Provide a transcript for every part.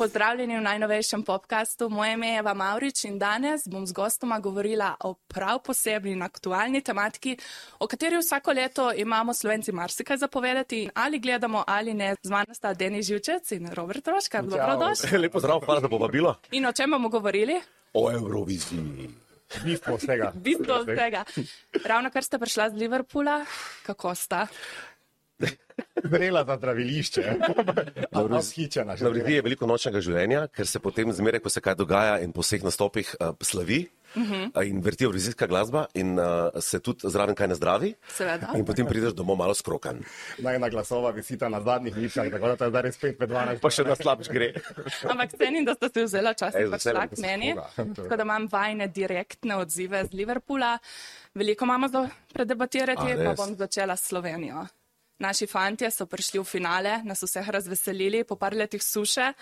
Pozdravljeni v najnovejšem podkastu. Moje ime je Eva Maurič in danes bom z gostoma govorila o prav posebni in aktualni tematiki, o kateri vsako leto imamo slovenci marsikaj zapovedati in ali gledamo ali ne. Z mano sta Deni Živčec in Robert Roškar. Dobrodošli. Lepo zdrav, hvala za povabilo. In o čem bomo govorili? O Euroviziji. Bistvo vsega. Bistvo vsega. Ravno kar ste prišla z Liverpoola, kako sta? Zrela za zdravilišče. Vzhičena. Na vredi je veliko nočnega življenja, ker se potem zmeraj, ko se kaj dogaja in po vseh nastopih uh, slavi uh -huh. in vrti evrovizijska glasba in uh, se tudi zraven kaj ne zdravi. Seveda. In potem prideš domov malo skrokan. Najna glasova visita na zadnjih mišah, tako da to je zdaj res 5 pred 12. Pa še na slabš gre. Ampak cenim, da ste se vzela čas in prišla k da se meni. Tako da imam vajne direktne odzive z Liverpoola. Veliko imamo za predebatirati, A, pa bom začela s Slovenijo. Naši fantje so prišli v finale, nas vseh razveselili po par letih suše.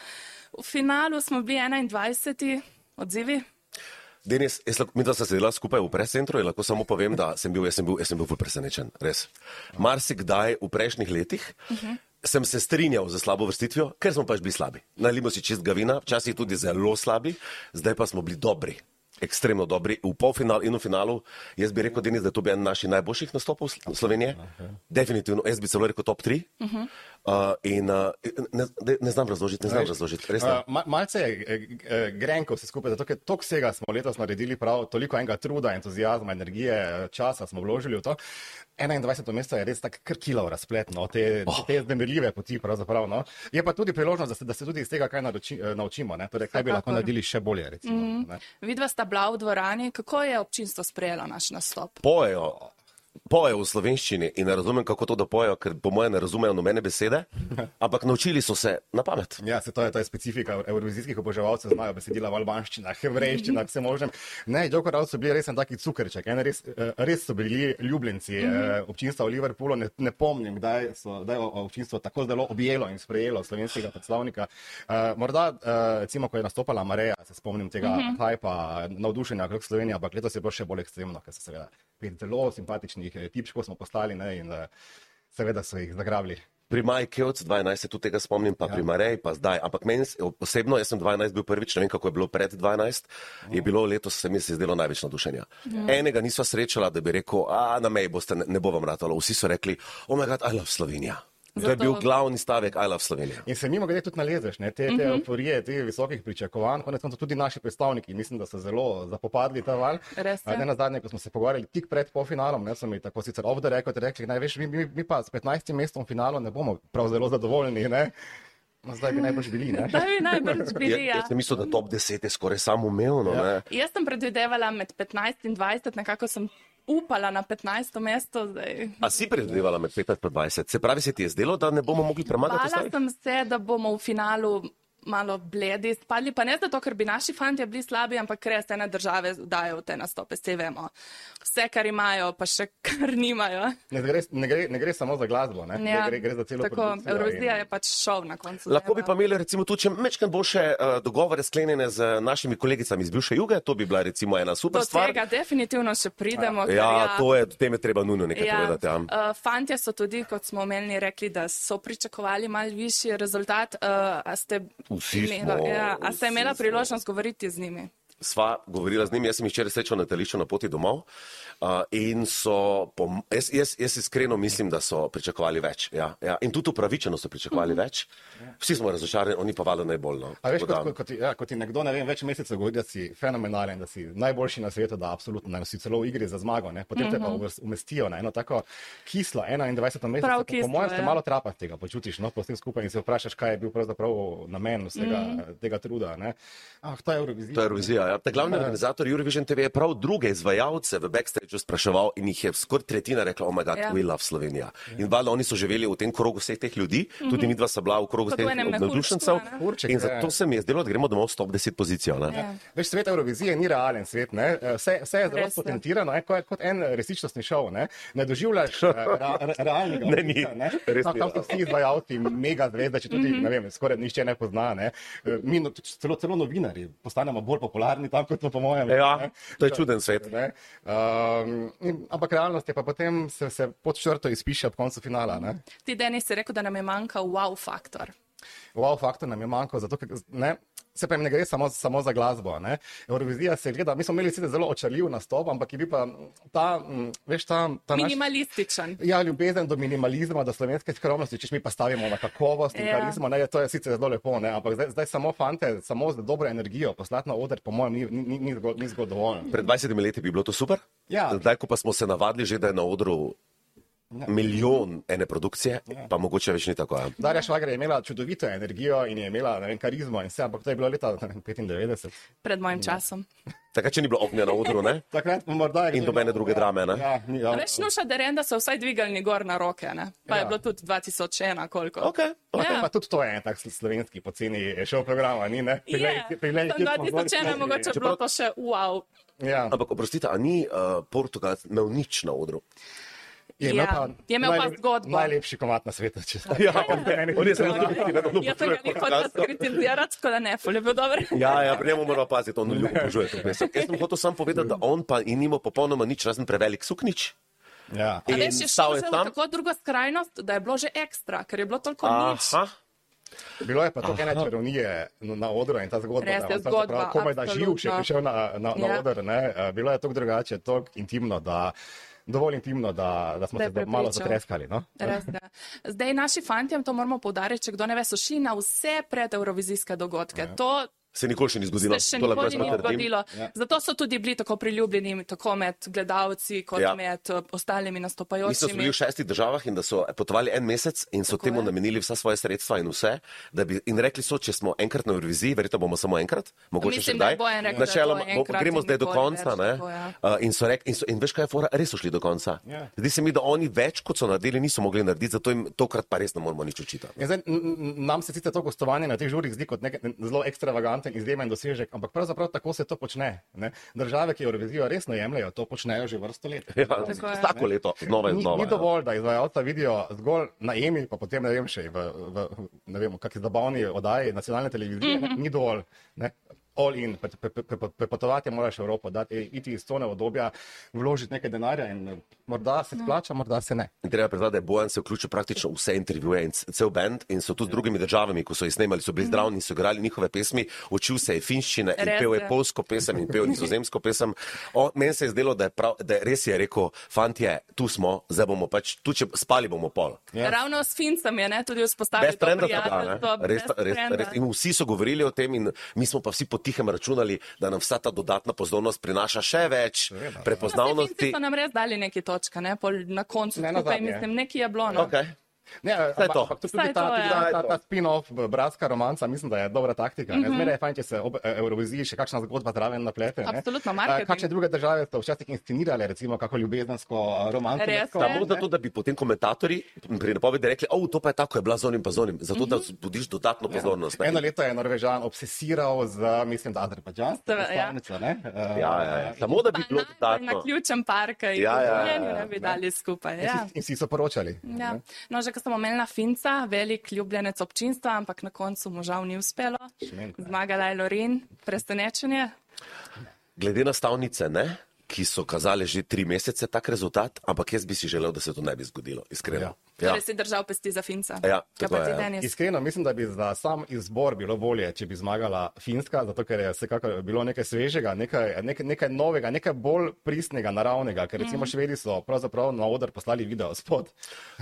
V finalu smo bili 21. odzivi. Denis, jaz, mi dva sta sedela skupaj v prescentru in lahko samo povem, da sem bil, jaz sem bil, jaz sem bil presenečen, res. Marsikdaj v prejšnjih letih uh -huh. sem se strinjal z slabo vrstitvijo, ker smo pač bili slabi. Nalimo si čist gavina, včasih tudi zelo slabi, zdaj pa smo bili dobri. Ekstremno dobri v polfinalu in v finalu. Jaz bi rekel, Denis, da je to bil en naših najboljših nastopov Sl- Slovenije. Definitivno, jaz bi celo rekel top 3. Uh -huh. Uh, in uh, ne, ne, ne znam razložiti, ne znam razložiti. Uh, ma, malce je eh, eh, grenko vse skupaj, zato ker toliko vsega smo letos naredili, prav toliko enega truda, entuzijazma, energije, eh, časa smo vložili v to. 21. mesto je res tako krkilo razplet, no, te, oh. te znemirljive poti. No. Je pa tudi priložnost, da se, da se tudi iz tega kaj naroči, eh, naučimo, ne. torej kaj bi lahko naredili še bolje. Recimo, mm. ne. Vidva sta bila v dvorani. Kako je občinstvo sprejelo naš nastop? pojejo, pojejo v slovenščini in ne razumem, kako to, da pojejo, ker po mojem ne razumejo nobene besede, ampak naučili so se na pamet. Ja, se to je, to je specifika evrovizijskih oboževalcev, znajo besedila v albanščinah, hebrejščinah, vse možnem. Ne, Joker so bili res en taki cukrček, en res, eh, res so bili ljubljenci eh, občinstva v Liverpoolu. Ne, ne pomnim, kdaj so kdaj je občinstvo tako zelo objelo in sprejelo slovenskega predstavnika. Eh, Morda, eh, recimo, ko je nastopala Mareja, se spomnim tega hajpa, navdušenja okrog Slovenije, ampak letos je bilo še bolj ekstremno, ker so seveda pet zelo simpatičnih eh, tipčkov smo postali ne, in eh, seveda so jih zagrabili. Pri Maji Kevc 12 se tudi tega spomnim, pa ja. pri Mareji, pa zdaj. Ampak meni osebno, jaz sem 12 bil prvič, ne vem kako je bilo pred 12, je bilo letos se mi se zdelo največ navdušenja. Ja. Enega nisva srečala, da bi rekel, a na meji boste, ne, ne bo vam ratalo. Vsi so rekli, oh moj bog, I love Slovenija. To je Zato- bil glavni stavek, I love Slovenija. In se mimo grede tudi nalezeš, ne, te, te uh -huh. euforije, te visokih pričakovanj, konec koncev tudi naši predstavniki, mislim, da so zelo zapopadli ta val. Res je. Ne na zadnje, ko smo se pogovarjali tik pred polfinalom, ne so mi tako sicer off the record rekli, naj veš, mi, mi, mi pa s 15. mestom v finalu ne bomo prav zelo zadovoljni, ne. No, zdaj bi najbolj bili, ne. Da bi najbrž bili. Ja, Ja. jaz sem mislil, da top 10 je skoraj samoumevno. Ja. Jaz sem predvidevala med 15 in 20, nekako sem upala na 15. mesto. Zdaj. A si predvidevala med 15 in 20? Se pravi, se ti je zdelo, da ne bomo mogli premagati Bala ostalih? sem se, da bomo v finalu malo bledi spadli, pa ne zato, ker bi naši fanti bili slabi, ampak res ene države dajo v te nastope, vse vemo. Vse, kar imajo, pa še kar nimajo. Ne gre, ne, gre, ne gre samo za glasbo, ne. Ja, gre, gre za celo tako, Eurovizija in- je pač šov na koncu. Lahko bi dneva. pa imeli recimo tudi, če mečkam boljše uh, dogovore sklenjene z našimi kolegicami iz bivše juge, to bi bila recimo ena super Do stvar. tega definitivno še pridemo. ker Ja, to je, o tem je treba nujno nekaj Ja, povedati. Ja. uh, fantje so tudi, kot smo omenili, rekli, da so pričakovali mal višji rezultat. Uh, a ste Vsi imela, smo, ja, a ste imela priložnost govoriti z njimi? Sva govorila z njim, jaz sem jih včeraj srečal na letališču na poti domov. Uh, in so, po, jaz, jaz, jaz iskreno mislim, da so pričakovali več. Ja, ja. In tudi upravičeno so pričakovali Mhm. več. Vsi smo razočarani, oni pa valjda najbolj. No. A veš, kot, kot, kot, ti- ja, kot ti nekdo ne vem, več mesecev govori, da si fenomenalen, da si najboljši na svetu, da absolutno ne, si celo v igri za zmago, ne. potem uh -huh. te pa uvrs- umestijo na eno tako kislo 21. meseca. Prav Po, mojem se ja. malo trapa tega počutiš, no, po vsem skupaj in se vprašaš, kaj je bil pravzaprav namen vsega Mhm. mm. tega truda. Ne. Ah, to je Eurovizija. To je Eurovizija. Ja. Ta glavni organizator Eurovision TV je prav druge izvajalce v backstageu spraševal in jih je skoraj tretjina rekla, oh, my God, Ja. ja. we love Slovenija. In valjda oni so živeli v tem krogu vseh teh ljudi, tudi mi dva sta bila v krogu Kot teh navdušencev. mehurčku, a ne? Furček, In ja. zato se mi je zdelo, da gremo domov s top 10 pozicijo. Ne? Ja. Veš, svet Eurovizije ni realen svet, ne? vse, vse je zelo Res je. potentirano, ne? kot, kot en resničnostni šov. Ne, ne doživljaš eh, ra, ra, realnega Ne, ni. odlika, ne? Res Tam, ni tam so vsi izvajalci, mega zvezde, če tudi mm -hmm. ne vem, skoraj nišče ne pozna. Ne? Eh, Mi, no- celo, celo novinari postanemo bolj popularni tam, kot so po mojem. Ja, to je čuden svet. Ne? Um, in, ampak realnost je pa potem se, se pod črto izpiše ob koncu finala. Ne? Ti, Denis, si rekel, da nam je manjkal wow faktor. wow faktor nam je manjkal, zato ker ne, se pravi, ne gre samo, samo za glasbo. Ne. Eurovizija se gleda, mi smo imeli sicer zelo očarljiv nastop, ampak je bil pa ta, m, veš, ta, ta naš, Minimalističen. Ja, ljubezen do minimalizma, do slovenske skromnosti, če mi pa stavimo na kakovost in Ja. karizmo, ne, to je sicer zelo lepo, ne, ampak zdaj, zdaj samo fante, samo z dobro energijo poslati na oder, po mojem, ni, ni, ni, ni zgolj dovolj. Pred 20 leti bi bilo to super. Ja. Zdaj, ko pa smo se navadili že, da je na odru milijon ene produkcije, pa mogoče več ni tako. Ja. Darja Švager je imela čudovito energijo in je imela ne vem, karizmo in vse, ampak to je bilo leta ne vem, 95. Pred mojim časom. Takrat, če ni bilo ognja na odru, ne? Takrat morda In dobene druge drame, ne? Ja, ni, ja. Veš, nuša Derenda so vsaj dvigali gor na roke, ne? pa je Ja. bilo tudi 2001, koliko. Okay. Okay, Ja. pa tudi to je en tak slovenski poceni šov program, a ni ne? Je, Priglej, tam 2001 je mogoče bilo to še wow. Ja, Ampak oprostite, a ni uh, Portugalc imel nič na odru? Je imel Ja, pa, je imel pa najlep- zgodbo. Najlepši komat na svetu, če se Ja, on je zelo dober. Jaz sem ni hotel skritizirati, tako da ne, ful je bil dober. Ja, ja, pri njemu moramo paziti, on obožuje to pesem. Jaz sem hotel samo povedati, da on pa in nima popolnoma nič, razen prevelik suknič. Ja. In veš, je šel je tam. tako drugo skrajnost, da je bilo že ekstra, ker je bilo toliko nič. Bilo je pa to ene čarovnije na odru in ta zgodba, Res je on zgodba, pravzaprav komaj da živ še absolutno. prišel na, na, na Ja. oder, ne? Eh, Bilo je tako drugače, tako intimno, da dovolj intimno, da, da smo Da se da malo prepričal. zatreskali. No? Res, da. Zdaj, naši fanti, to moramo poudariti, če kdo ne ve, so šli na vse predeurovizijske dogodke. Ja. To Se nikoli še ni zgodilo. se še nikoli ni zgodilo. Ja. Zato so tudi bili tako priljubljeni, tako med gledalci, kot Ja. med eh, ostalimi Mi smo bili nastopajočimi. v šestih državah in da so potovali en mesec in so Tako temu je. namenili vsa svoje sredstva in vse. da Bi, in rekli so, če smo enkrat na Euroviziji, verjetno bomo samo enkrat, mogoče Mislim, še da kdaj. rekel, da Načeloma, bo gremo zdaj do konca. več, Ne? tako, ja. Uh, in, so rek, in, so, in veš, kaj je fora, res so šli do konca. Ja. Zdi se mi, da oni več kot so naredili, niso mogli narediti, zato jim tokrat pa res ne moramo nič učitati. Ja, zdaj, nam se sicer to gostovanje na teh žurih zdi kot nek zelo ekstravaganten, izjemen dosežek, ampak pravzaprav tako se to počne. Ne? Države, ki Eurovizijo resno jemljajo, to počnejo že vrsto let. Ja, Tako je. vsako leto, znova in Ni, znova. ni ja. dovolj, da izvajalca vidijo zgolj na EMI, pa potem ne vem še v, v ne vem, kakšni zabavni oddaji nacionalne televizije. Mm -hmm. Ni dovolj. Ne? All in, pre- pre- pre- pre- prepotovati moraš v Evropo, dati, iti iz tone obdobja, vložiti nekaj denarja in eh, morda se splača, morda se ne. In treba priznati, da je Bojan se vključil praktično vse intervjuje in cel bend in so tudi z drugimi državami, ko so jih snemali, so bili zdravi in so igrali njihove pesmi, učil se je finščine in Res pel je je. polsko pesem in pel nizozemsko pesem. O, meni se je zdelo, da je, prav, da je res je rekel, fantje, tu smo, zdaj bomo pač, tu če spali bomo pol. Ja. Ravno s Fincem je ne, tudi vzpostavil res, res, frienda. res. In vsi so govorili o tem in mi smo pa vsi potihem računali, da nam vsa ta dodatna pozornost prinaša še več. No, saj prepoznavnosti. Finci so nam res dali neki točke, ne? Pol na koncu Ne skupaj, nazadnje. mislim, nekaj je bilo. No. Okay. Ne, ampak, to. ampak tudi Vsaj ta, to, tudi ja. ta, ta, ta spin-off bratska romanca, mislim, da je dobra taktika. Mm -hmm. Zmeraj je fajn, če se ob e, Euroviziji še kakšna zgodba zraven naplete. ne. Absolutno, marketing. Kakšne druge države so včasih inscenirale, recimo, kako ljubezensko romanco. Samo zato, da bi potem komentatorji pri napovedi rekli, o, to pa je tako, je bila z onim pa z onim. Zato, da vzbudiš dodatno pozornost. ne. Eno leto je Norvežan obsesiral z, mislim, da Azerbajdžansko ja. Eh, Ja, ja, ja. Samo da bi bilo Pa na dodatno. ključem parka in Ja, ja, ja, ja, ja. ne bi dali skupaj. In Ja. In vsi so poročali. Ja. No, že ko sem omenila Finca, velik ljubljenec občinstva, ampak na koncu mu žal ni uspelo. Zmagala je Lorin, presenečenje. Glede na stavnice, ne, ki so kazale že tri mesece tak rezultat, ampak jaz bi si želel, da se to ne bi zgodilo, iskreno. Ja. Ja. Torej si držal pesti za Finca. Ja, tako ja. Iskreno mislim, da bi za sam izbor bilo bolje, če bi zmagala Finska, zato ker je vsekakor bilo nekaj svežega, nekaj, nekaj, nekaj novega, nekaj bolj pristnega, naravnega, ker recimo Mhm. švedi so pravzaprav na oder poslali video spod.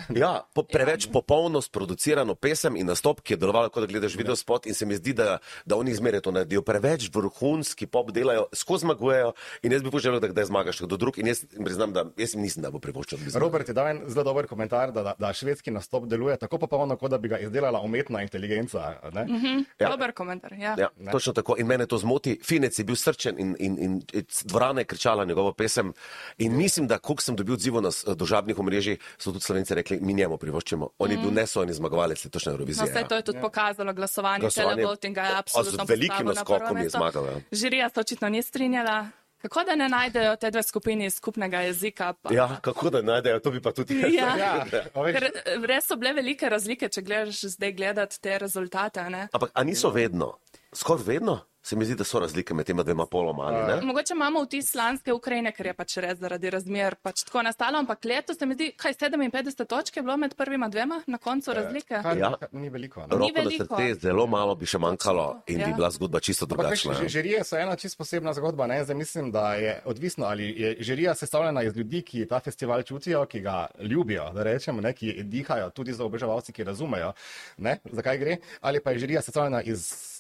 Ja, po, preveč popolno sproducirano pesem in nastop, ki je deloval, kot da gledaš video spot in se mi zdi, da, da oni zmeraj to naredijo. Preveč vrhunski pop delajo, skozi zmagujejo in jaz bi poželel, da kdaj zmagaš kdo drug in jaz jim priznam, da jaz nisem, da bo privoščil. Robert je dal en zelo dober komentar, da, da, da švedski nastop deluje tako popolno, kot da bi ga izdelala umetna inteligenca. ne? Mm -hmm. Ja. Dober komentar. Ja. Ja, točno tako. In mene to zmoti. Finec je bil srčen in, in, in dvorana je kričala njegovo pesem. In mislim, da koliko sem dobil odzivov na družabnih omrežjih, so tudi slovenci rekli, mi njemu privoščimo. On je bil nesojni zmagovalec letošnje No, Eurovizije. vse ja. to je tudi pokazalo glasovanje, Glasovanje- televotinga je o, z absolutno velikim naskokom je mesto. zmagal, ja. Žirija se očitno ni strinjala. Kako da ne najdejo te dve skupini skupnega jezika? Pa? Ja, kako da najdejo, to bi pa tudi jaz. Ja. Ja, Ker eh, res so bile velike razlike, če gledaš zdaj gledati te rezultate. Ne? Ampak a niso vedno, skoraj vedno, Se mi zdi, da so razlike med tema dvema poloma. Mogoče imamo vtis slanske Ukrajine, ker je pač res zaradi razmer pač tako nastalo, ampak letos se mi zdi, kaj 57 točk je bilo med prvima dvema na koncu razlike. Kar, Ja. kar ni veliko. Ne? Ni Roko na veliko. srce, zelo malo bi še manjkalo in Ja. bi bila zgodba čisto drugačna. veš, ja. Žirije so ena čisto posebna zgodba. Ne? Zdaj mislim, da je odvisno, ali je žirija sestavljena iz ljudi, ki ta festival čutijo, ki ga ljubijo, da rečemo, ne? ki dihajo, tudi za oboževalci, ki razumejo, ne? zakaj gre, ali pa je žirija sestavljena iz.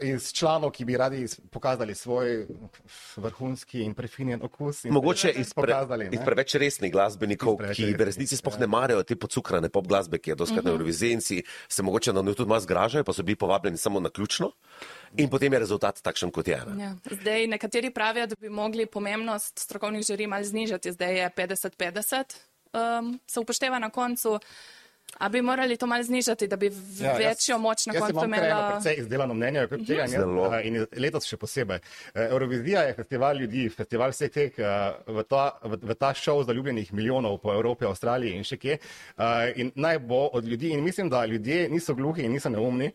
Iz članov, ki bi radi pokazali svoj vrhunski in prefinjen okus. In Mogoče iz, pre, pokazali, iz preveč resnih glasbenikov, preveč ki v resnici sploh ja. ne marajo te podcukrane pop glasbe, ki je doskrat Mhm. na Euroviziji in si se mogoče na njo tudi malo zgražajo, pa so bili povabljeni samo na ključno. In potem je rezultat takšen, kot je. Ne? Ja. Zdaj, nekateri pravijo, da bi mogli pomembnost strokovnih žiri malo znižati, zdaj je 50-50, um, se upošteva na koncu. A bi morali to malo znižati, da bi Ja, jaz- večjo moč na jaz koncu imam kar eno imela? precej izdelano mnenje okrog tega jaz, eh, in letos še posebej. Eh, Eurovizija je festival ljudi, festival vseh teh eh, v ta, v, v ta šov zaljubljenih milijonov po Evropi, Avstraliji in še kje. Eh, In naj bo od ljudi, in mislim, da ljudje niso gluhi in niso neumni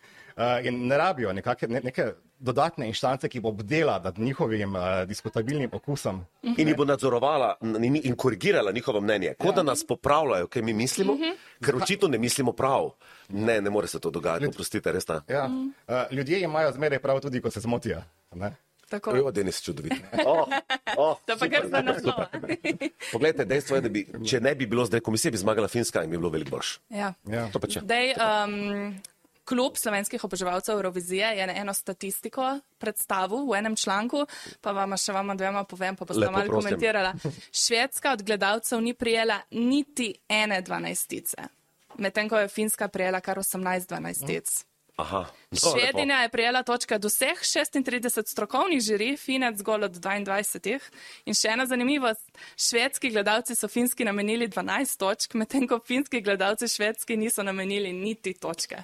in ne rabijo nekake, ne, neke dodatne inštance, ki bo obdela nad njihovim uh, diskutabilnim okusom. In jih bo nadzorovala in, in korigirala njihovo mnenje, kot da nas popravljajo, kaj mi mislimo, ker očitno ne mislimo prav. Ne, ne more se to dogajati, oprostite, res ta. Ja. Uh, ljudje imajo zmeraj prav tudi, ko se zmotijo. Ne? Tako. Jo, Denis, čudovit. Oh, oh, To pa kar za naslova. Poglejte, dejstvo je, da bi, če ne bi bilo zdaj komisije, bi zmagala Finska in bi bilo veliko boljše. Ja. Ja. To pa če. Zdaj, um, klub slovenskih oboževalcev Eurovizije je eno statistiko predstavil v enem članku, pa vam še vama dvema povem, pa boste malo prosim. komentirala. Švedska od gledalcev ni prijela niti ene dvanajstice, medtem ko je Finska prijela kar 18 dvanajstic. Aha. No, Švedinja je prijela točke od vseh 36 strokovnih žiri, Finec zgolj od 22. In še ena zanimivost, švedski gledalci so finski namenili 12 točk, medtem ko finski gledalci švedski niso namenili niti točke.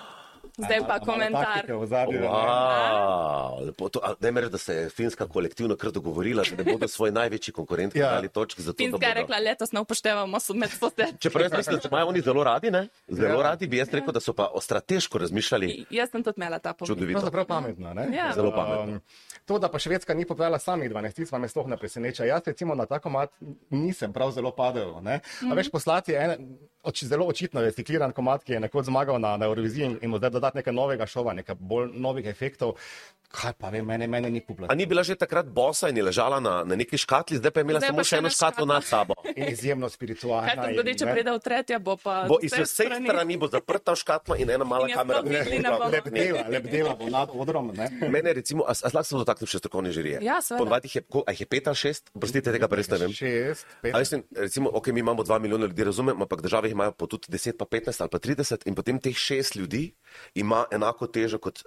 Zdaj pa Malo komentar. ozadju, ne? Wow, lepo, to, a, ne me reči, da se je finska kolektivno kar dogovorila, da ne bodo svoj največji konkurent Ja. dali točk za to, da Finska je bodo. rekla, letos ne upoštevamo med sosed. Čeprav jaz mislim, da imajo oni zelo radi, ne? Zelo Ja. radi bi jaz rekel, da so pa o strateško razmišljali. Jaz sem tudi imela ta pomen. Čudovito. Pravzaprav pametno. Ne? Ja. Zelo pametno. Um, to, da pa Švedska ni popeljala samih 12, me sploh ne preseneča. Jaz recimo na tako mat nisem prav zelo padel. Ne? A veš, poslati je en, oči, zelo očitno recikliran komat, ki je nekoč zmagal na, na Euroviziji in, mu zdaj dodati nekaj novega šova, nekaj bolj novih efektov. Kaj pa vem, mene, mene ni pupla. A ni bila že takrat bosa in je ležala na, na neki škatli, zdaj pa je imela Zdaj samo še eno škatlo nad sabo. In izjemno spiritualna. Kaj se zgodi, če pride v tretje, bo pa Bo iz vseh vseh strani bo zaprta škatla in ena mala In kamera. Lebdela, lebdela bo nad odrom. Ne? Mene recimo, a, a lahko se dotaknem še strokovne žirije? Ja, seveda. Ponavadi jih je, ko, je pet ali šest, prostite, tega pa res ne vem. Šest, pet. A Mislim, recimo, ok, mi imamo 2 milijona ljudi, razumem, ampak države jih imajo po tudi 10, pa 15 ali pa 30 in potem teh 6 ljudi ima enako težo kot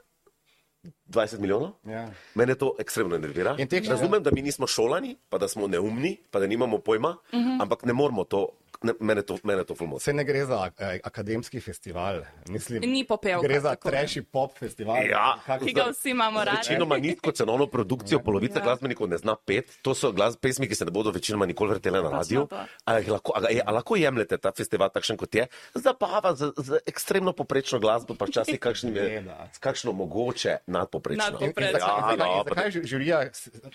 20 milijonov. Ja. Mene to ekstremno nervira. Razumem, da mi nismo šolani, pa da smo neumni, pa da nimamo pojma, uh -huh. ampak ne moramo to, ne, mene to, mene to fulmo. Se ne gre za eh, akademski festival, mislim. Ni popevka, Gre za trashy pop festival. Ja. Ki ga vsi imamo radi. Večinoma nizko cenovno produkcijo, polovica Ja. glasbenikov ne zna pet, to so glas, pesmi, ki se ne bodo večinoma nikoli vrtele na radiju. to. A jih lahko, a, a lahko jemljete ta festival takšen, kot je, zabava z, z ekstremno poprečno glasbo, pa včasih kakšnim je, kakšno mogoče nadpoprečno. Nadpoprečno. Zakaj, Ja, zakaj, žirija,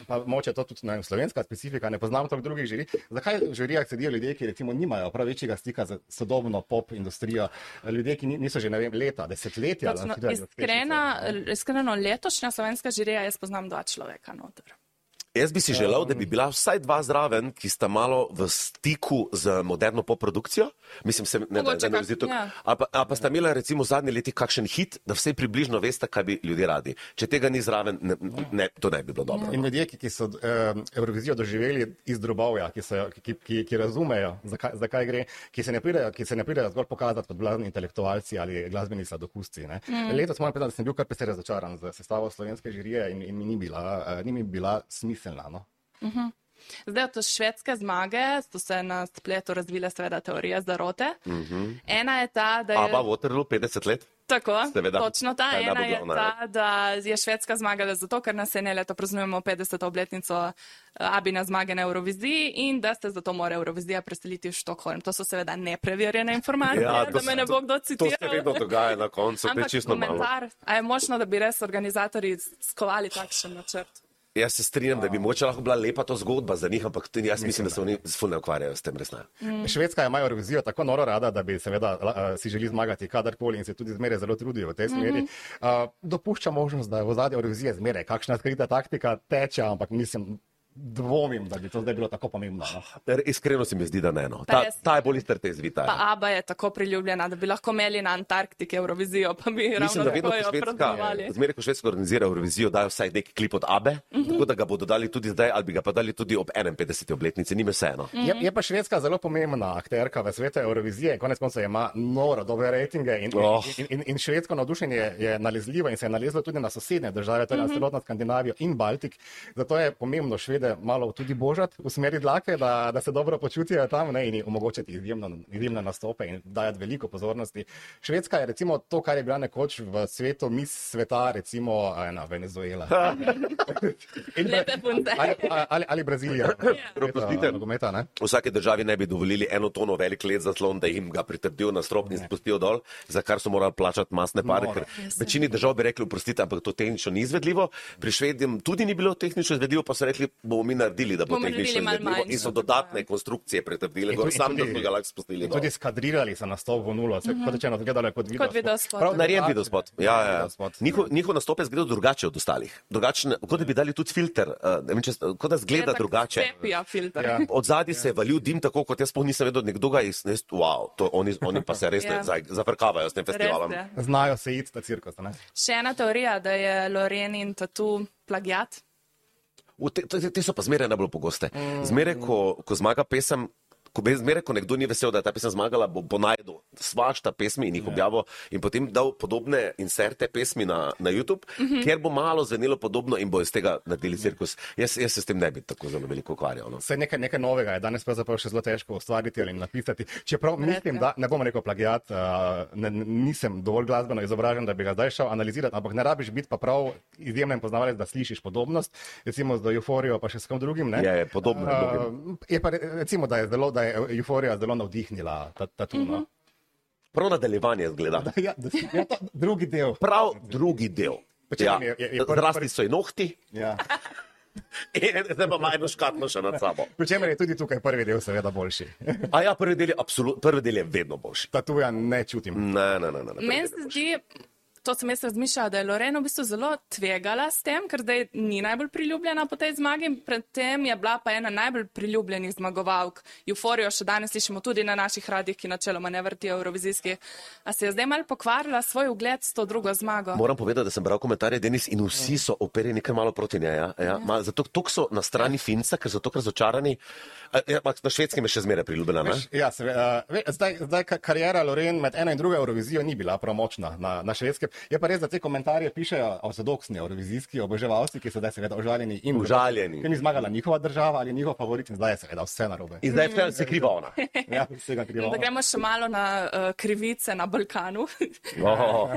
pa moče to tudi ne slovenska specifika, ne poznam toliko drugih žiri, zakaj v žirijah sedijo ljudje, ki recimo nimajo prav večjega stika z sodobno pop industrijo, ljudje, ki ni- niso že vem, leta, desetletja. Točno, iskrena, iskreno, letošnja slovenska žirija, jaz poznam dva človeka noter. Jaz bi si želel, da bi bila vsaj dva zraven, ki sta malo v stiku z moderno popprodukcijo. Mislim, se, ne, da, Mogoče da ne kak- vzito, ja. ali, pa, ali pa sta imela recimo v zadnjih letih kakšen hit, da vse približno veste, kaj bi ljudje radi. Če tega ni zraven, ne, ne, to ne bi bilo dobro. In ljudje, ki, so um, Eurovizijo doživeli iz drobovja, ki, so, ki, ki, ki razumejo, zakaj, zakaj gre, ki se, ne pridejo, ki se ne pridejo zgolj pokazati kot blazni intelektualci ali glasbeni sladokusci. Mm. Letos moram povedati, da sem bil kar precej razočaran z sestavo slovenske žirije in, in mi ni bila, uh, ni mi bila smiselna. No? Zdaj, od švedske zmage so se na spletu razvile seveda teorije zarote. Uh -huh. Ena je ta, da je. Aba Waterloo 50 let. Tako, Seveda. točno ta. Je Ena je glavna, ta, da je Švedska zmagala zato, ker nas ene leto praznujemo 50. obletnico eh, Abina zmage na Euroviziji in da ste zato mora Eurovizija preseliti v Štokholm. To so seveda nepreverjene informacije, Ja, da me ne bo kdo To se citiral. vedno dogaja na koncu, to je Ampak čisto malo. komentar, a je možno, da bi res organizatorji skovali takšen načrt? Jaz se strinjam, da bi moče lahko bila lepa to zgodba za njih, ampak tudi jaz mislim, da se oni ful ne ukvarjajo s tem, ne. Švedska ima Eurovizijo tako noro rada, da bi seveda uh, si želi zmagati kadarkoli in se tudi zmeraj zelo trudijo v tej smeri. Uh, dopušča možnost, da je v zadnji Euroviziji zmeraj kakšna skrita taktika teče, ampak mislim, dvomim, da bi to zdaj bilo tako pomembno. No. Er, Iskreno se mi zdi, da ne. No. Ta, res. ta je bolj istrte zvita. Pa Aba je tako priljubljena, da bi lahko imeli na Antarktiki Eurovizijo, pa bi Mislim, ravno da vedno, ko Švedska, zmeraj, ko Švedska organizira Eurovizijo, dajo vsaj neki klip od Abe, uh -huh. tako da ga bodo dali tudi zdaj, ali bi ga pa dali tudi ob 51. obletnici, ni me vseeno. Je, je pa Švedska zelo pomembna akterka v svetu Eurovizije, konec koncev ima noro dobre rejtinge in, Oh. in, in, in švedsko navdušenje je nalezljivo in se je nalezlo tudi na sosednje države, torej na celotno Skandinavijo in Baltik. Zato je pomembno Švede malo tudi božati v smeri dlake, da, da se dobro počutijo tam ne, in omogočiti izjemno, izjemne nastope in dajati veliko pozornosti. Švedska je recimo to, kar je bila nekoč v svetu, mis sveta, recimo ena Venezuela. In- Lepe punce. ali, ali, ali Brazilija. Oprostite. Nogometa, ne? V vsaki državi ne bi dovolili eno tono velik let zaslon, da jim ga pritrdijo na strop in spustijo dol, za kar so morali plačati masne pare. Večini držav bi rekli, oprostite, ampak to tehnično ni izvedljivo. Pri švedim tudi ni bilo tehnično izvedljivo, pa so rekli, bomo mi naredili, da bo tehnično izvedljivo. In so dodatne konstrukcije pretrdili, In gor tudi- sam, in da tudi- smo ga lahko spustili. In dol. tudi skadrirali so nastop v nulo, se, kot rečeno, zgledalo je kot video. Kot videospot. Prav Narejen video spot. Ja, ja, ja. videospot. Njihov, njihov nastop je zgledal drugače od ostalih. Drugačen, kot da bi dali tudi filter, uh, ne vem, če, kot da zgleda drugače. Sepia filter. Ja. Od zadaj se je valil dim, tako kot jaz sploh nisem vedel, nekdo ga je iz, wow, to, oni, oni pa se res Ja. ja. zafrkavajo s tem festivalom. Je. Znajo se iti ta cirkus. Ne? Še ena teorija, da je Lorenin tatu plagiat. Te, te, te so pa zmeraj najbolj pogoste. Zmeraj, ko, ko zmaga pesem. Ko, zmeraj, ko nekdo ni vesel, da je ta pesem zmagala, bo, bo najdel svašta pesmi in jih objavil in potem dal podobne inserte pesmi na, na YouTube, uh -huh. kjer bo malo zvenelo podobno in bo iz tega naredili cirkus. Jaz, jaz se s tem ne bi tako zelo veliko ukvarjal. No. Vse nekaj, nekaj novega je danes pravzaprav še zelo težko ustvariti ali napisati. Čeprav mislim, da ne bom rekel plagijat, uh, ne, nisem dovolj glasbeno izobražen, da bi ga zdaj šel analizirati, ampak ne rabiš biti pa prav izjemen poznavalec, da slišiš podobnost, recimo z euforijo pa še s kom drugim. Ne? Je, je podobno drugim. Uh, je pa re- recimo, da je, zelo, da je euforija zelo navdihnila ta, ta tuno. Uh -huh. Prav nadaljevanje zgleda. ja, da, si- ja, to, drugi del. Prav drugi del. Pa Ja. je- je- je prvi- Zrasli so ji nohti Ja. in zdaj pa ima eno škatlo še nad sabo. Pričemer je tudi tukaj prvi del seveda boljši. A ja, prvi del je, absolut, prvi del je vedno boljši. Tatuja ne čutim. Ne, ne, ne. ne, Meni se zdi, to sem jaz razmišljala, da je Lorena v bistvu zelo tvegala s tem, ker zdaj ni najbolj priljubljena po tej zmagi. Predtem je bila pa ena najbolj priljubljenih zmagovalk. Euforijo še danes slišimo tudi na naših radijih, ki načeloma ne vrtijo Eurovizijski. A se je zdaj mal pokvarila svoj ugled s to drugo zmago? Moram povedati, da sem bral komentarje Denis in vsi so operjeni kar malo proti njej. Ja? Ja? Ma, zato tok so na strani Finca, ker so tokrat razočarani. Ja, na švedskem je še zmeraj priljubljena. ne? Ja, se, uh, ve, zdaj, zdaj ka- karijera Loren med eno in drugo Eurovizijo ni bila prav močna na, na švedskem. Je pa res, da te komentarje pišejo ortodoksni eurovizijski oboževalci, ki so zdaj seveda užaljeni in Užaljeni. Ker ni zmagala njihova država ali njihov favorit in zdaj je seveda vse narobe. In zdaj je vse- se kriva ona. Ja, vsega krivo. Da gremo še malo na uh, krivice na Balkanu. Oh.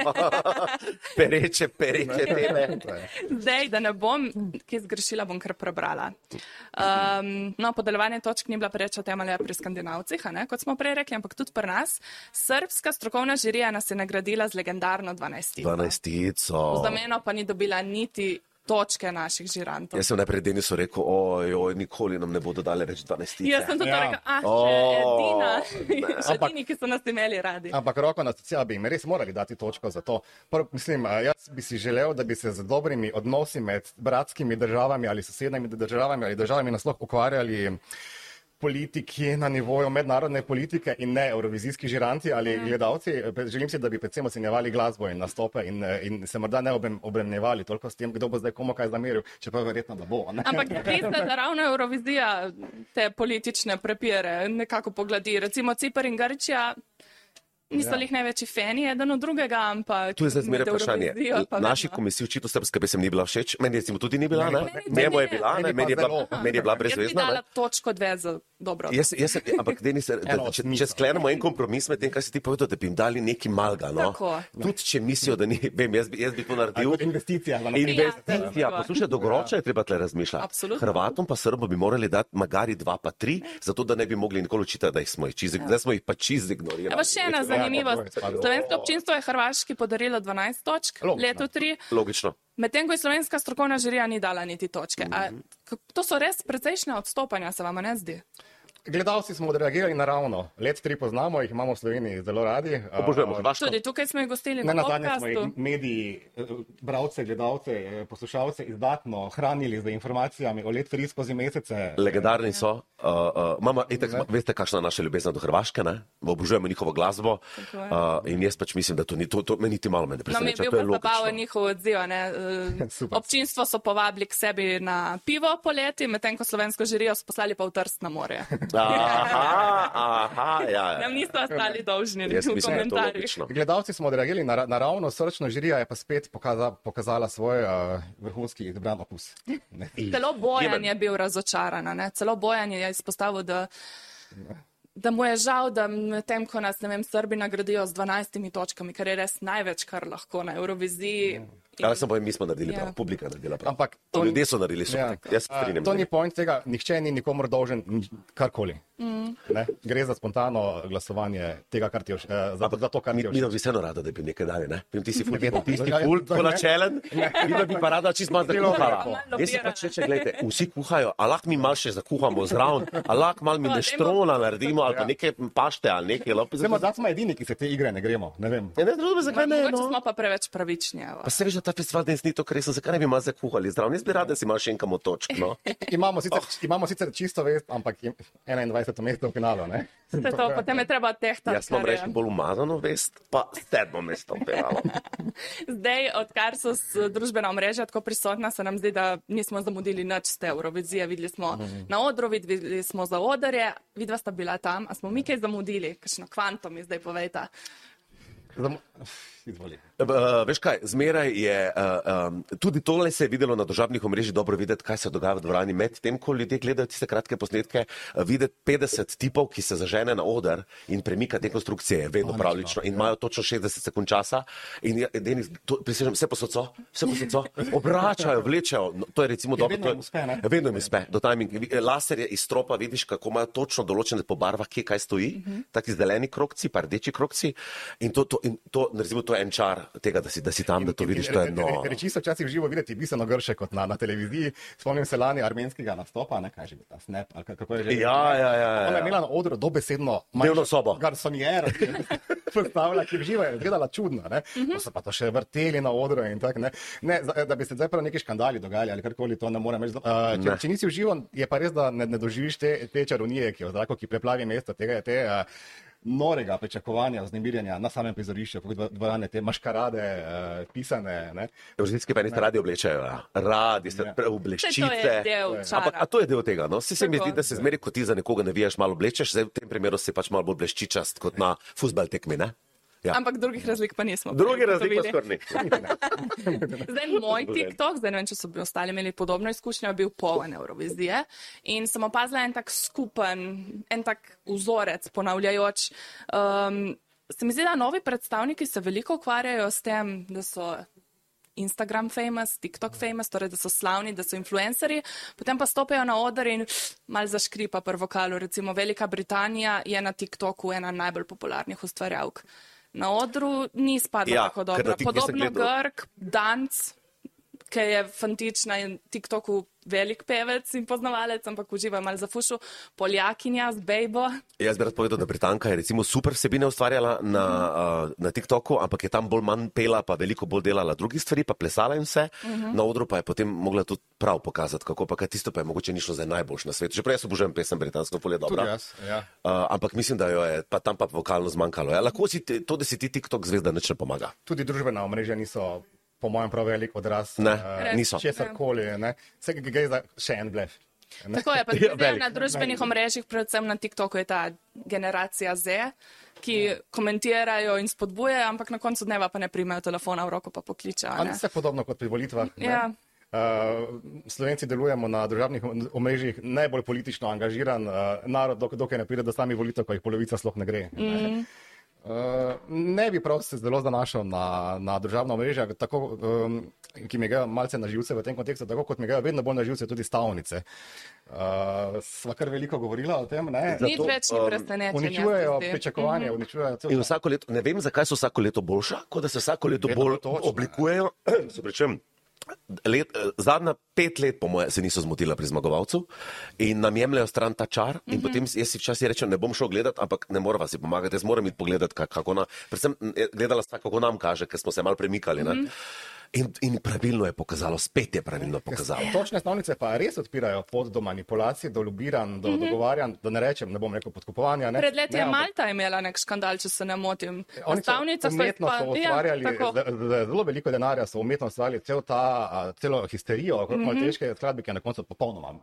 pereče, pereče teme. Zdaj, da ne bom, ki zgrešila, bom kar prebrala. Um, no, podeljevanje točk ni bila preča temelja pri skandinavcih, a ne, kot smo prej rekli, ampak tudi pri nas. Srpska strokovna žirija nas je nagradila z legendarno 12. Dvanajstico. V zameno pa ni dobila niti točke naših žirantov. Jaz sem najprej Denisu rekel, oj, oj, nikoli nam ne bodo dali več dvanajstice. Jaz sem tudi Ja. rekel, ah, še O, edina, še Ampak- edini, ki so nas imeli radi. Ampak roko na srce, bi jim res morali dati točko za to. Prv, mislim, a, jaz bi si želel, da bi se z dobrimi odnosi med bratskimi državami ali sosednjimi državami ali državami nasploh ukvarjali politiki na nivoju mednarodne politike in ne eurovizijski žiranti ali Ja. gledalci. Želim si, da bi predvsem ocenjevali glasbo in nastope in, eh, in se morda ne obrem- obremenjevali toliko s tem, kdo bo zdaj komu kaj zameril, čeprav verjetno da bo. Ne? Ampak res je, da ravno Eurovizija te politične prepire nekako pogladi. Recimo Cipr in Grčija niso Ja. jih največji fani eden od drugega, ampak. Tu je zdaj zmeraj vprašanje. Naši komisiji očitno srbska pesem ni bila všeč, meni recimo tudi ni bila, Meni ne? pa- meni Njemu je tudi ne. bila, ne? Meni pa Meni je bila, zelo. meni je bila Jaz bi brezvezna. dala ne. točko dve za dobro. Jaz, jaz, ampak Denis, da, da, če, če sklenemo en kompromis med tem, kar si ti povedal, da bi jim dali neki malga. No? Tudi če mislijo, da ni, vem, jaz bi, jaz bi to naredil. Investicija. za naprej. Investicija, Ja, poslušaj, dolgoročno je treba tle razmišljati. Absolutno. Hrvatom pa Srbom bi morali dati magari dva pa tri, zato da ne bi mogli nikoli učitati, da jih smo jih čiz, Ja. smo jih pa čiz ignorirali. Evo še ena Ja, zanimivost. tako je spadlo. Slovensko občinstvo je Hrvaški podarilo 12 točk, Logično. leto 3, Logično. medtem ko je slovenska strokovna žirija ni dala niti točke. A, to so res precejšnja odstopanja, se vam ne zdi? Gledalci smo odreagirali naravno. Let tri poznamo, jih imamo v Sloveniji zelo radi. Obožujemo Uh, Hrvaško. Tudi tukaj smo jih gostili Ne na na zadnje smo podkastu. jih mediji, eh, bralce, gledalce, eh, poslušalce izdatno hranili z informacijami o let tri skozi mesece. Legendarni so. Uh, uh, mama, itak, veste, kakšna je naša ljubezen do Hrvaške, ne? obožujemo njihovo glasbo. Uh, in jaz pač mislim, da to ni, to, to me niti malo me ne No, mi je preseneča. bil zabaven njihov odziv. ne, Super. Občinstvo so povabili k sebi na pivo poleti, medtem ko slovensko žirijo so poslali pa v Trst na morje. Aha, aha, ja, ja. Nam niso ostali dolžni da komentarjih. logično. Gledalci smo odreagirali nara- naravno, srčno, žirija je pa spet pokaza, pokazala svoj uh, vrhunski izbran opus. Ne. Celo Bojan je bil razočaran, ne? celo Bojan je izpostavil, da, da mu je žal, da medtem, ko nas, ne vem, Srbi nagradijo z 12 točkami, kar je res največ, kar lahko na Euroviziji. Ja, sem povem, mi smo naredili Ja. prav, publika je naredila prav. Ampak to ljudje so naredili super. Ja. Jaz se A, strinjam. To ni point tega, nihče ni nikomor dolžen karkoli. Mm. Gre za spontano glasovanje tega, kar ti je, všeč, za, za to, kar Mi, ti je. mi všeč. bi vseeno rada, da bi nekaj dali, ne? Vem, ti si ful, vedno. ti si Ja, ja, ful, to ko ne. načelen, mi bi pa rada čist malo Celo zakuhala. reko. Jaz si pač reče, gledajte, vsi kuhajo, a lahko mi malo še zakuhamo zraven, a lahko malo mi No, neštrona naredimo, ali pa Ja. nekaj pašte, ali nekaj. lopi- Zdaj, smo edini, ki se te igre ne gremo. Ne vem. Ja, ne, drugo, zakaj ne? Mogoče No? smo pa preveč pravični. evo. Pa se veš, da ta festival danes ni to, kar sem, zakaj ne bi malo zakuhali zraven? Jaz bi rada, da si malo še enkamo točk, no. Imamo sicer, oh. imamo sicer čisto vest, ampak je 21. mesto v finalu. Ne? Vse to, potem je treba tehtati. Jaz je. reči bolj umazano vest, pa sedmo mesto pevalo. Zdaj, odkar so družbena omrežja tako prisotna, se nam zdi, da nismo zamudili nič z te Eurovizije. Videli smo na odru, videli smo za odrje, vidva sta bila tam, a smo mi kaj zamudili, kakšno kvantum mi zdaj povejta. Zam... Izvoli. Uh, veš kaj, zmeraj je, uh, um, tudi tole se je videlo na državnih omrežjih, dobro videti, kaj se dogaja v dvorani. Med tem, ko ljudje gledajo tiste kratke posnetke, uh, videti 50 tipov, ki se zažene na oder in premika te konstrukcije, je vedno pravlično in imajo točno 60 sekund časa. In je, Denis, to, prisežem, vse posod so, vse posod so, obračajo, vlečejo. No, to je recimo dobro. vedno jim uspe, ne? Vedno jim uspe, do timing. Vi- Laser je iz stropa, vidiš, kako imajo točno določene po barvah, kje kaj stoji, uh -huh. taki zeleni krokci, pa rdeči krokci. In to, to, in to, recimo, to je en čar tega, da si, da si tam, da to vidiš, to je no. Reči so včasih živo videti bistveno grše kot na, na televiziji. Spomnim se lani armenskega nastopa, ne kaj že bil ta snap, ali kako je že. Ja, ja, ja, ja. Ona je imela na odru dobesedno Dnevno sobo. Garsonjera, predstavlja, ki živo je izgledala čudno. Ne? Mhm. Uh -huh. So pa to še vrteli na odru in tako. Ne? Ne, da bi se zdaj prav neki škandali dogajali ali karkoli, to ne morem reči. Uh, če, Ne. če nisi v živo, je pa res, da ne, ne doživiš te, te čarovnije, ki je v zraku, ki preplavi mesto, tega je te. Uh, Norega pričakovanja, vznemirjanja na samem prizorišču, kot dvorane, te maškarade, uh, pisane. Ne? Evropski pa niste radi oblečajo, ja. radi ste Ja. ja. je del Ampak a to je del tega. No? Si se mi Tako. zdi, da se zmeri, ko ti za nekoga navijaš, malo oblečeš, zdaj v tem primeru si pač malo bolj bleščičast kot na futbal tekmi. Ne? Ja. Ampak drugih razlik pa nismo. Drugi razlik pa ugotovili. skorni. Zdaj, moj TikTok, zdaj ne vem, če so ostali imeli podobno izkušnjo, je bil poln Eurovizije in sem opazila en tak skupen, en tak vzorec ponavljajoč. Um, se mi zdi, da novi predstavniki se veliko ukvarjajo s tem, da so. Instagram famous, TikTok famous, torej da so slavni, da so influencerji, potem pa stopajo na oder in mal zaškripa pri vokalu. Recimo Velika Britanija je na TikToku ena najbolj popularnih ustvarjalk. Na odru ni spadla Ja, tako dobro. Podobno gledal. Grk, Danc, ki je fantična in TikToku velik pevec in poznavalec, ampak uživa malo za fušu, Poljakinja z Bejbo. Jaz bi rad povedal, da Britanka je recimo super vsebine ustvarjala na, uh, na TikToku, ampak je tam bolj manj pela, pa veliko bolj delala drugih stvari, pa plesala in vse. Uh -huh. Na odru pa je potem mogla tudi prav pokazati, kako pa tisto pa je mogoče ni šlo za najboljš na svetu. Že prej sem obožujem pesem britansko, polje dobro. jaz. Ja. Uh, ampak mislim, da jo je pa tam pa vokalno zmanjkalo. Ja, lahko si te, to, da si ti TikTok zvezda, nič ne pomaga. Tudi družbena omrežja niso, po mojem, prav velik odraz Ne, eh, niso. česar koli. Vse gre za še en blef. Tako je, pa Ja, tudi velik. na družbenih omrežjih, predvsem na TikToku je ta generacija Z, ki komentirajo in spodbujajo, ampak na koncu dneva pa ne primejo telefona v roko, pa pokličejo. a Ali ne. vse podobno kot pri volitvah? ne? Ja. Uh, Slovenci delujemo na državnih omrežjih najbolj politično angažiran uh, narod, dok, dokaj ne pride do samih volitev, ko jih polovica sploh ne gre. Mm. Ne? Uh, ne bi prav se zelo zanašal na, na državna omrežja, tako, um, ki mi ga malce na živce v tem kontekstu, tako kot mi ga vedno bolj na živce tudi stavnice. Uh, sva kar veliko govorila o tem, ne? Nič Zato, več ni presenečenja. Uničujejo se zdi. pričakovanje, uničujejo cel In vsako leto, ne vem, zakaj so vsako leto boljša, kot da se vsako leto Vedno bolj točna. oblikujejo. Se pričem, Let, eh, zadnja pet let, po mojem, se niso zmotila pri zmagovalcu in nam jemljajo stran ta čar. Mm -hmm. potem jaz si včasih rečem, ne bom šel gledati, ampak ne morem si pomagati, jaz moram iti pogledati, ka- kako na, predvsem eh, gledala sta, kako nam kaže, ker smo se mal premikali. Mm -hmm. In, in pravilno je pokazalo, spet je pravilno pokazalo. Točne stavnice pa res odpirajo pot do manipulacij, do lobiranj, do mm -hmm. dogovarjanj, da ne rečem, ne bom rekel podkupovanja. Ne, Pred leti ne, je Malta imela nek škandal, če se ne motim. Na Oni so umetno izpa- so ustvarjali, Ja, z, z, zelo veliko denarja so umetno ustvarjali cel ta, celo histerijo okrog mm -hmm. malteške skladbe, ki je na koncu popolnoma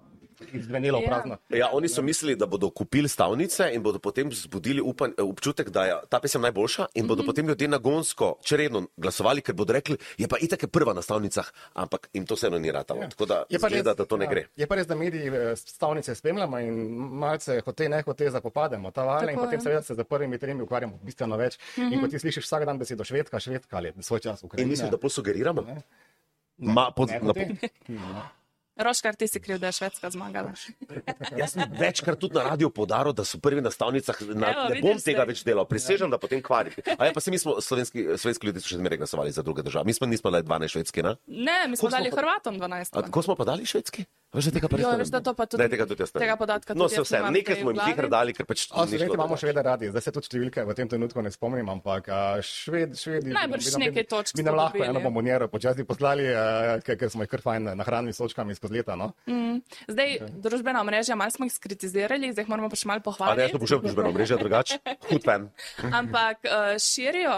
izvenela v Ja. prazno. Ja, oni so mislili, da bodo kupili stavnice in bodo potem zbudili upan, občutek, da je ta pesem najboljša in bodo mm -hmm. potem ljudje nagonsko, če redno glasovali, ker bodo rekli, je pa itak je prva na stavnicah, ampak jim to vseeno ni ratalo. Ja. Tako da Je zgleda, res, da to ne ja, gre. Je pa res, da mediji eh, stavnice spremljamo in malce hote ne hote zapopademo ta val in potem seveda se za prvimi tremi ukvarjamo bistveno več. Mm -hmm. In ko ti slišiš vsak dan besedo švedka, švedka ali svoj čas In Ukrajina. mislim, da bolj sugeriramo. Ma, pod, Ne na, hote. Roškar, ti si kriv, da je Švedska zmagala. jaz sem večkrat tudi na radiju podaril, da so prvi na stavnicah. Na, Evo, ne bom tega saj. več delal, prisežem, da potem kvarim. A ja, pa se mi smo, slovenski, slovenski ljudje še zmeraj glasovali za druge države. Mi smo nismo le 12 švedski, ne? Ne, mi smo smo dali pa- Hrvatom 12. A, ko smo pa dali švedski? Veš, da tega pa res ne veš, da to pa tudi- Ne, tega tudi jaz ne tega podatka No, tudi se vse, nekaj smo jim hitro dali, ker pač šlo Slovenci imamo še vedno radi, zdaj se tudi številke v tem trenutku ne spomnim, ampak šved, švedi. Najbrž nekaj točk Bi nam lahko eno bombonjero počasi poslali, ker smo jih kar fajn nahranili s točkami skozi leta. No? Mm. Zdaj, družbena omrežja, malo smo jih skritizirali, zdaj jih moramo pa še malo A ne, jaz pohvaliti. to pošiljam družbeno mrežo, drugače. Hud fan. Ampak uh, širijo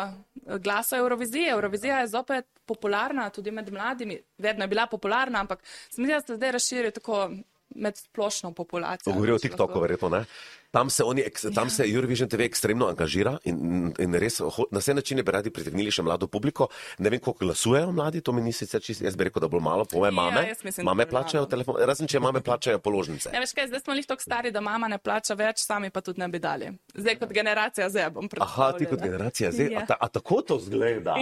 glas o Euroviziji. Eurovizija je zopet popularna tudi med mladimi. Vedno je bila popularna, ampak se mi zdi, da se zdaj razširi tako med splošno populacijo. Govorijo o TikToku, verjetno ne. Tam se, oni, tam se Eurovision TV ekstremno angažira in, in res na vse načine bi radi pritegnili še mlado publiko. Ne vem, koliko glasujejo mladi, to mi ni sicer čisto, jaz bi rekel, da bolj malo, po moje Ja, mame. jaz mislim, mame plačajo telefon, razen če mame plačajo položnice. Ja, veš kaj, zdaj smo jih tako stari, da mama ne plača več, sami pa tudi ne bi dali. Zdaj kot generacija Z bom Aha, ti kot generacija zdaj, Ja. a, ta, a tako to zgleda.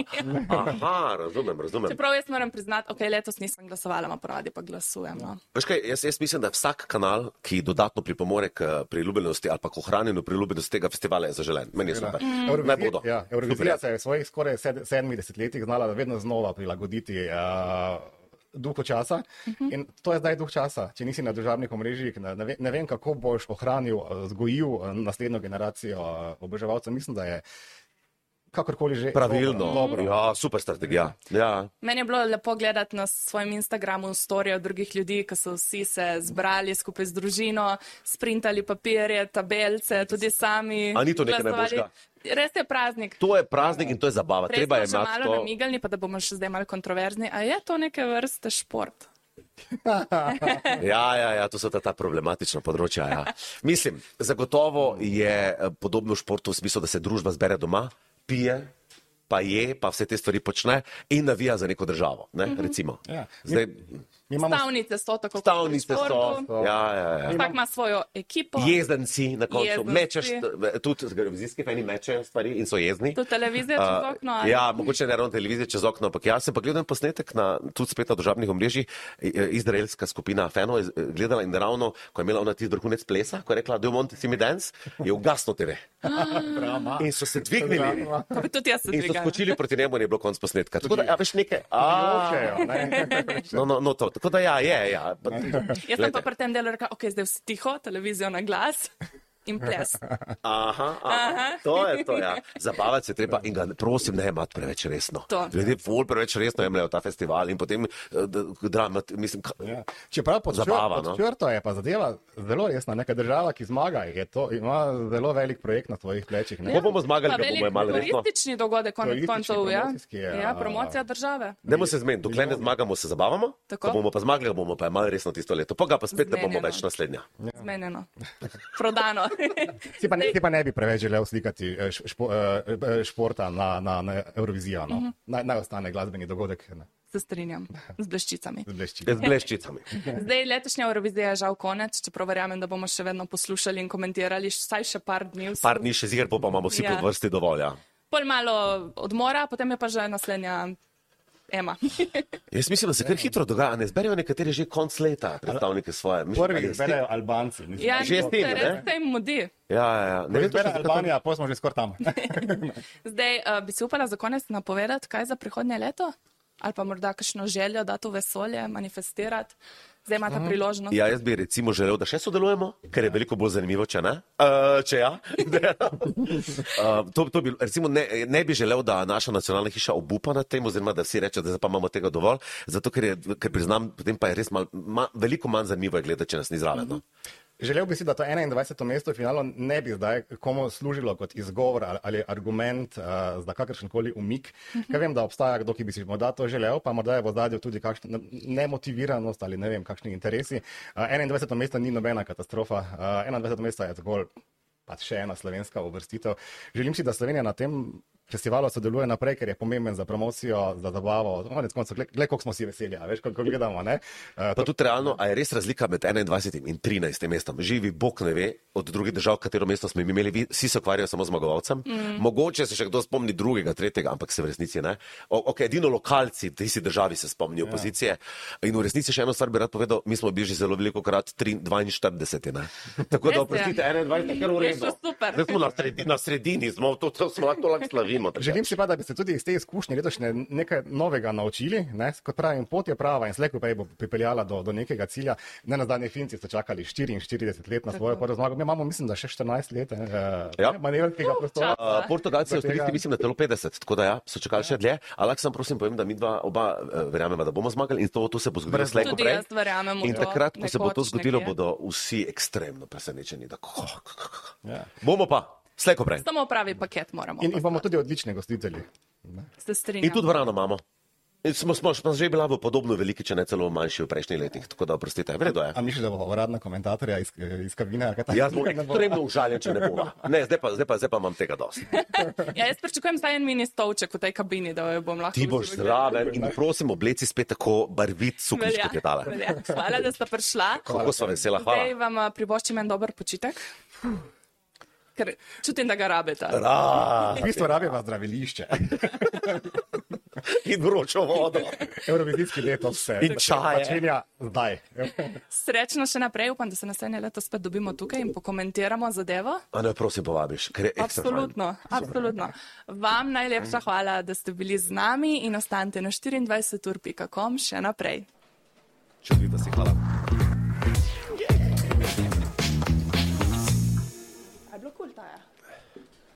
Aha, razumem, razumem. Čeprav jaz moram priznati, ok, letos nisem glasovala, ma ponavadi pa glasujem. No. Veš kaj, jaz, jaz mislim, da vsak kanal, ki dodatno pripomore k priljubljenosti ali pa k ohranjanju priljubljenosti tega festivala, je zaželen. Meni je super. Naj bodo. Ja, Eurovizija je. se je v svojih skoraj sed, sedmih desetletjih znala vedno znova prilagoditi. Uh, Duhu časa. Uh -huh. In to je zdaj duh časa. Če nisi na državnih omrežjih, ne, ne, ve- ne vem, kako boš ohranil, eh, vzgojil eh, naslednjo generacijo eh, oboževalcev. Mislim, da je kakorkoli že. Pravilno. Dobro. Ja, super strategija. Ja. Meni je bilo lepo gledati na svojem Instagramu storije drugih ljudi, ki so vsi se zbrali skupaj z družino, sprintali papirje, tabelce, tudi sami. A ni to nekaj najboljšega? Res je praznik. To je praznik in to je zabava. Prej Treba je imeti malo to. namigalni, pa da bomo še zdaj malo kontroverzni. A je to neke vrste šport? Ja, ja, ja, to so ta, ta problematična področja. Ja. Mislim, zagotovo je eh, podobno športu v smislu, da se družba zbere doma, pije, pa je, pa vse te stvari počne in navija za neko državo. Ne, recimo. Ja. Zdaj, imamo Stavnice so tako kot stavnice so. športu. Ja, ja, ja. Vsak ima svojo ekipo. Jezdenci na koncu, Jezdenci. mečeš, tudi televizijski fani mečejo stvari in so jezni. Tu televizija čez Uh, okno. ali- ja, mogoče ne ravno televizija čez okno, ampak jaz sem pa gledal posnetek na tudi spet na državnih omrežjih. Eh, Izraelska skupina Feno je eh, gledala in ravno, ko je imela ona tisti vrhunec plesa, ko je rekla, do you want to see me dance, je ugasnil TV. In so se dvignili. Tudi jaz se In so skočili proti njemu in je bilo konc posnetka. Tako da, ja, veš nekaj. A, no, no, no, to. Tako da, ja, je, ja. Jaz sem pa pri tem delu rekla, ok, zdaj vsi tiho, televizijo na glas. In ples. Aha, aha, to je to. Ja. Zabavati se treba in ga prosim, ne imati preveč resno. To. Ljudje bolj preveč resno jemljajo ta festival in potem eh, d- drama, mislim, Ja. Čeprav pod, Zabava, čr, no. pod črto je pa zadeva zelo resna. Neka država, ki zmaga, je to, ima zelo velik projekt na svojih plečih. Ne? Ko bomo zmagali, ga bomo imeli resno. Turistični dogodek, konec koncev, ja. ja. Ja, promocija države. Dajmo se zmeniti, dokler ne zmagamo, se zabavamo. Tako. Ko bomo pa zmagali, ga bomo pa imeli resno tisto leto. Pa ga pa spet ne bomo Zmenjeno. več naslednja. Zmenjeno. Prodano. Si pa, ne, si pa ne bi preveč želel slikati eh, špo, eh, eh, športa na, na, na Eurovizijo. No? Uh -huh. naj, naj ostane glasbeni dogodek ne, Se strinjam z bleščicami. z blešči. Z bleščicami. Zdaj, letošnja Eurovizija je žal konec, čeprav verjamem, da bomo še vedno poslušali in komentirali vsaj še par dni. Par dni še pol pa imamo vsi Ja. po vrsti dovolj. Ja. Pol malo odmora, potem je pa že naslednja Ema. Jaz mislim, da se kar hitro dogaja. Ne zberijo nekateri že konc leta predstavnike svoje. Mislim, Prvi jih ste- zberejo Albanci. Mislim, Ja, Že ste steni, res ne? se jim mudi. Ja, ja, ja. Ne vem, zbere Albanija, pa smo že skoraj tam. Zdaj uh, bi si upala za konec napovedati, kaj za prihodnje leto? Ali pa morda kakšno željo, da to vesolje manifestirati? Zdaj imate priložnost. Ja, jaz bi recimo želel, da še sodelujemo, ker je veliko bolj zanimivo, če ne. Uh, če ja. uh, to, to bi, recimo, ne, ne bi želel, da naša nacionalna hiša obupa nad tem, oziroma da vsi rečejo, da pa imamo tega dovolj, zato ker, je, ker priznam, potem pa je res mal, ma, veliko manj zanimivo je gledati, če nas ni zraven. No? Želel bi si, da to 21. mesto v finalu ne bi zdaj komu služilo kot izgovor ali, ali argument uh, za kakršen koli umik. Ker vem, da obstaja kdo, ki bi si morda to želel, pa morda je v zadju tudi kakšna nemotiviranost ali ne vem, kakšni interesi. Uh, 21. mesto ni nobena katastrofa, uh, 21. mesto je zgolj pač še ena slovenska uvrstitev. Želim si, da Slovenija na tem festivalu sodeluje naprej, ker je pomemben za promocijo, za zabavo. Konec koncev, gled, koliko smo si veseli, a veš, kako gledamo. Ne? Uh, Pa tudi realno, a je res razlika med 21 in 13 mestom? Živi Bog ne ve, od drugih držav, katero mesto smo imeli, vsi se ukvarjajo samo zmagovalcem. Mm. Mogoče se še kdo spomni drugega, tretjega, ampak se v resnici ne. O, okay, edino lokalci, ti si državi se spomnijo ja. opozicije. In v resnici še eno stvar bi rad povedal, mi smo bili že zelo veliko krat 42. Ne? Tako da, oprostite, 21 je kar v Je redu. super. Smo na sredini, na sredini smo, to, to smo lahko lahko slavimo. tako. Želim si pa, da bi se tudi iz te izkušnje letošnje nekaj novega naučili. Ne? Kot pravim, pot je prava in slejko prej bo pripeljala do, do nekega cilja. Ne na zadnje Finci so čakali 44 let na svojo prvo zmago. Mi imamo, mislim, da še 14 let eh, Ja. ja. manevrskega prostora. Uh, Portugalci, Avstrijci, tega- mislim, da celo 50, tako da ja, so čakali še dlje. Ampak sam prosim povem, da mi dva oba uh, verjamemo, da bomo zmagali in to, to se bo zgodilo Brez slej ko Tudi prej. In to, takrat, ko se bo to zgodilo, nekje. bodo vsi ekstremno presenečeni. Da, ko, ko, ko, ko. Ja. Bomo pa, slej ko prej. Samo pravi paket moramo. In, in bomo tudi odlični gostitelji. Se In strinjam. tudi dvorano imamo. In smo, smo, smo že bila v podobno veliki, če ne celo manjši v prejšnjih letih. Tako da, oprostite, vredno je. A misliš, da bo uradna komentatorja iz, iz kabine? Jaz bom ekstremno užaljen, če ne bo. Ne, zdaj pa, zdaj pa, zdaj pa imam tega dosti. Ja, jaz pričakujem zdaj en mini stolček v tej kabini, da jo bom lahko. Ti boš zraven in prosim, obleci spet tako barvit suknič, kot je tale. velja. Hvala, da ste prišla. Kako sva vesela, Zdaj hvala. vam a, privoščim en dober počitek. Ker čutim, da ga rabite. Ah, V bistvu rabiva zdravilišče. in vročo vodo. Eurovizijski leto vse. In čaje. Začenja zdaj. Srečno še naprej, upam, da se naslednje leto spet dobimo tukaj in pokomentiramo zadevo. A ne, prosim, povabiš. Absolutno, absolutno. Vam najlepša hvala, da ste bili z nami in ostanite na 24ur.com še naprej. Čudovito si, hvala. A je